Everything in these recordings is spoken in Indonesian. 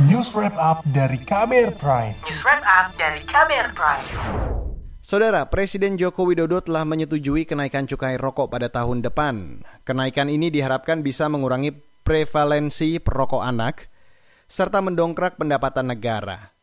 News Wrap Up dari KBR Prime. News Wrap Up dari KBR Prime. Saudara, Presiden Joko Widodo telah menyetujui kenaikan cukai rokok pada tahun depan. Kenaikan ini diharapkan bisa mengurangi prevalensi perokok anak serta mendongkrak pendapatan negara.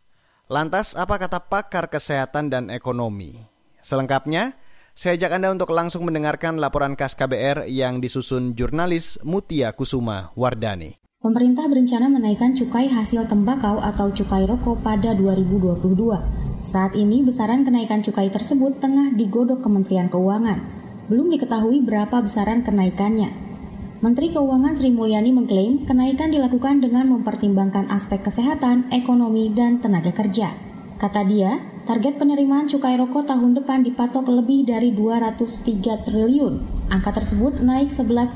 Lantas, apa kata pakar kesehatan dan ekonomi? Selengkapnya, saya ajak Anda untuk langsung mendengarkan laporan khas KBR yang disusun jurnalis Mutia Kusuma Wardani. Pemerintah berencana menaikkan cukai hasil tembakau atau cukai rokok pada 2022. Saat ini besaran kenaikan cukai tersebut tengah digodok Kementerian Keuangan. Belum diketahui berapa besaran kenaikannya. Menteri Keuangan Sri Mulyani mengklaim kenaikan dilakukan dengan mempertimbangkan aspek kesehatan, ekonomi, dan tenaga kerja. Kata dia, target penerimaan cukai rokok tahun depan dipatok lebih dari 203 triliun Angka tersebut naik 11,9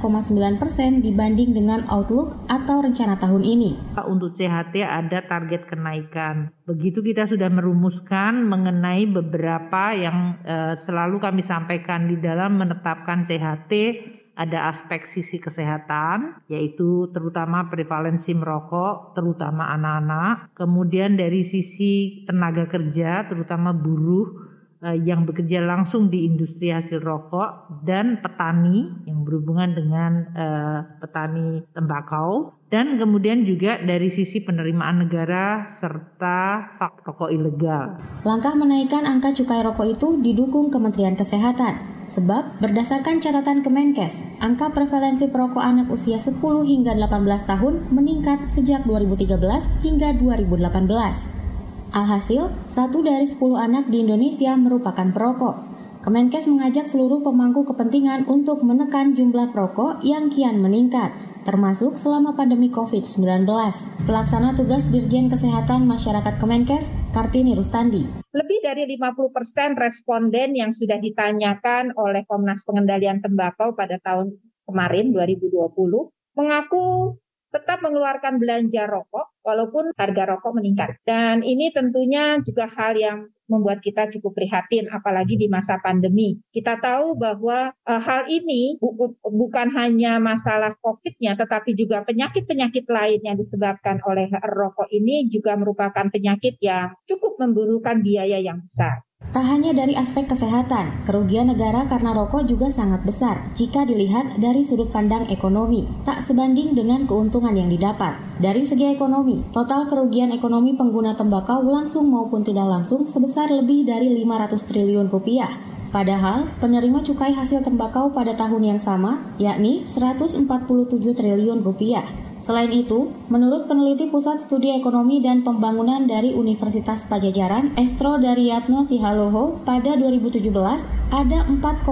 persen dibanding dengan outlook atau rencana tahun ini. Untuk CHT ada target kenaikan. Begitu kita sudah merumuskan mengenai beberapa yang uh, selalu kami sampaikan di dalam menetapkan CHT ada aspek sisi kesehatan, yaitu terutama prevalensi merokok, terutama anak-anak. Kemudian dari sisi tenaga kerja, terutama buruh, Eh, yang bekerja langsung di industri hasil rokok dan petani yang berhubungan dengan uh, petani tembakau dan kemudian juga dari sisi penerimaan negara serta hak rokok ilegal. Langkah menaikkan angka cukai rokok itu didukung Kementerian Kesehatan. Sebab berdasarkan catatan Kemenkes, angka prevalensi perokok anak usia 10 hingga 18 tahun meningkat sejak 2013 hingga 2018. Alhasil, satu dari sepuluh anak di Indonesia merupakan perokok. Kemenkes mengajak seluruh pemangku kepentingan untuk menekan jumlah perokok yang kian meningkat, termasuk selama pandemi COVID-19. Pelaksana tugas Dirjen Kesehatan Masyarakat Kemenkes, Kartini Rustandi. Lebih dari 50% responden yang sudah ditanyakan oleh Komnas Pengendalian Tembakau pada tahun kemarin 2020 mengaku tetap mengeluarkan belanja rokok walaupun harga rokok meningkat. Dan ini tentunya juga hal yang membuat kita cukup prihatin apalagi di masa pandemi. Kita tahu bahwa uh, hal ini bu bu bukan hanya masalah Covid-nya tetapi juga penyakit-penyakit lain yang disebabkan oleh rokok ini juga merupakan penyakit yang cukup membutuhkan biaya yang besar. Tak hanya dari aspek kesehatan, kerugian negara karena rokok juga sangat besar jika dilihat dari sudut pandang ekonomi, tak sebanding dengan keuntungan yang didapat. Dari segi ekonomi, total kerugian ekonomi pengguna tembakau langsung maupun tidak langsung sebesar lebih dari 500 triliun rupiah. Padahal, penerima cukai hasil tembakau pada tahun yang sama, yakni 147 triliun rupiah. Selain itu, menurut peneliti Pusat Studi Ekonomi dan Pembangunan dari Universitas Pajajaran, Estro Daryatno Sihaloho, pada 2017 ada 4,9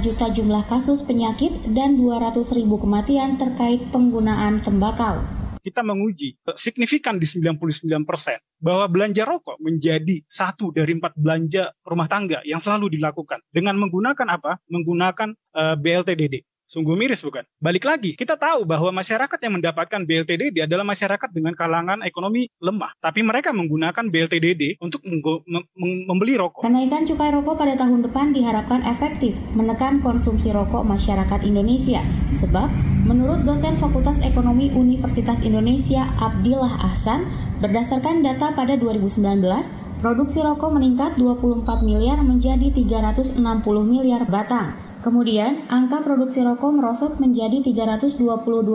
juta jumlah kasus penyakit dan 200 ribu kematian terkait penggunaan tembakau kita menguji signifikan di 99% bahwa belanja rokok menjadi satu dari empat belanja rumah tangga yang selalu dilakukan dengan menggunakan apa? Menggunakan uh, eh, BLTDD. Sungguh miris bukan? Balik lagi, kita tahu bahwa masyarakat yang mendapatkan BLTDD adalah masyarakat dengan kalangan ekonomi lemah. Tapi mereka menggunakan BLTDD untuk membeli rokok. Kenaikan cukai rokok pada tahun depan diharapkan efektif menekan konsumsi rokok masyarakat Indonesia. Sebab, menurut dosen Fakultas Ekonomi Universitas Indonesia Abdillah Ahsan, berdasarkan data pada 2019, produksi rokok meningkat 24 miliar menjadi 360 miliar batang. Kemudian, angka produksi rokok merosot menjadi 322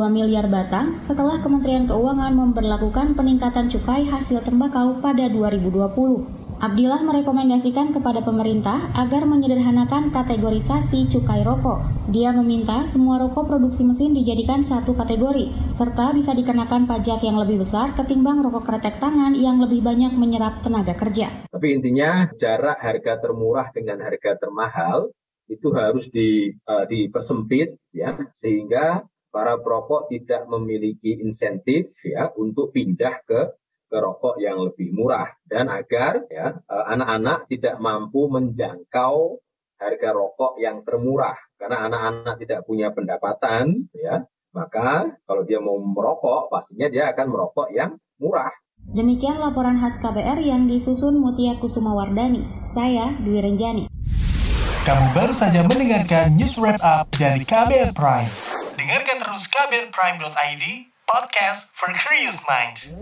miliar batang setelah Kementerian Keuangan memperlakukan peningkatan cukai hasil tembakau pada 2020. Abdillah merekomendasikan kepada pemerintah agar menyederhanakan kategorisasi cukai rokok. Dia meminta semua rokok produksi mesin dijadikan satu kategori, serta bisa dikenakan pajak yang lebih besar ketimbang rokok kretek tangan yang lebih banyak menyerap tenaga kerja. Tapi intinya jarak harga termurah dengan harga termahal itu harus di, uh, dipersempit ya sehingga para perokok tidak memiliki insentif ya untuk pindah ke ke rokok yang lebih murah dan agar ya eh, anak-anak tidak mampu menjangkau harga rokok yang termurah karena anak-anak tidak punya pendapatan ya maka kalau dia mau merokok pastinya dia akan merokok yang murah Demikian laporan khas KBR yang disusun Mutia Kusuma Wardani. Saya Dwi Renjani. Kamu baru saja mendengarkan news wrap up dari KBR Prime. Dengarkan terus kbrprime.id, podcast for curious minds.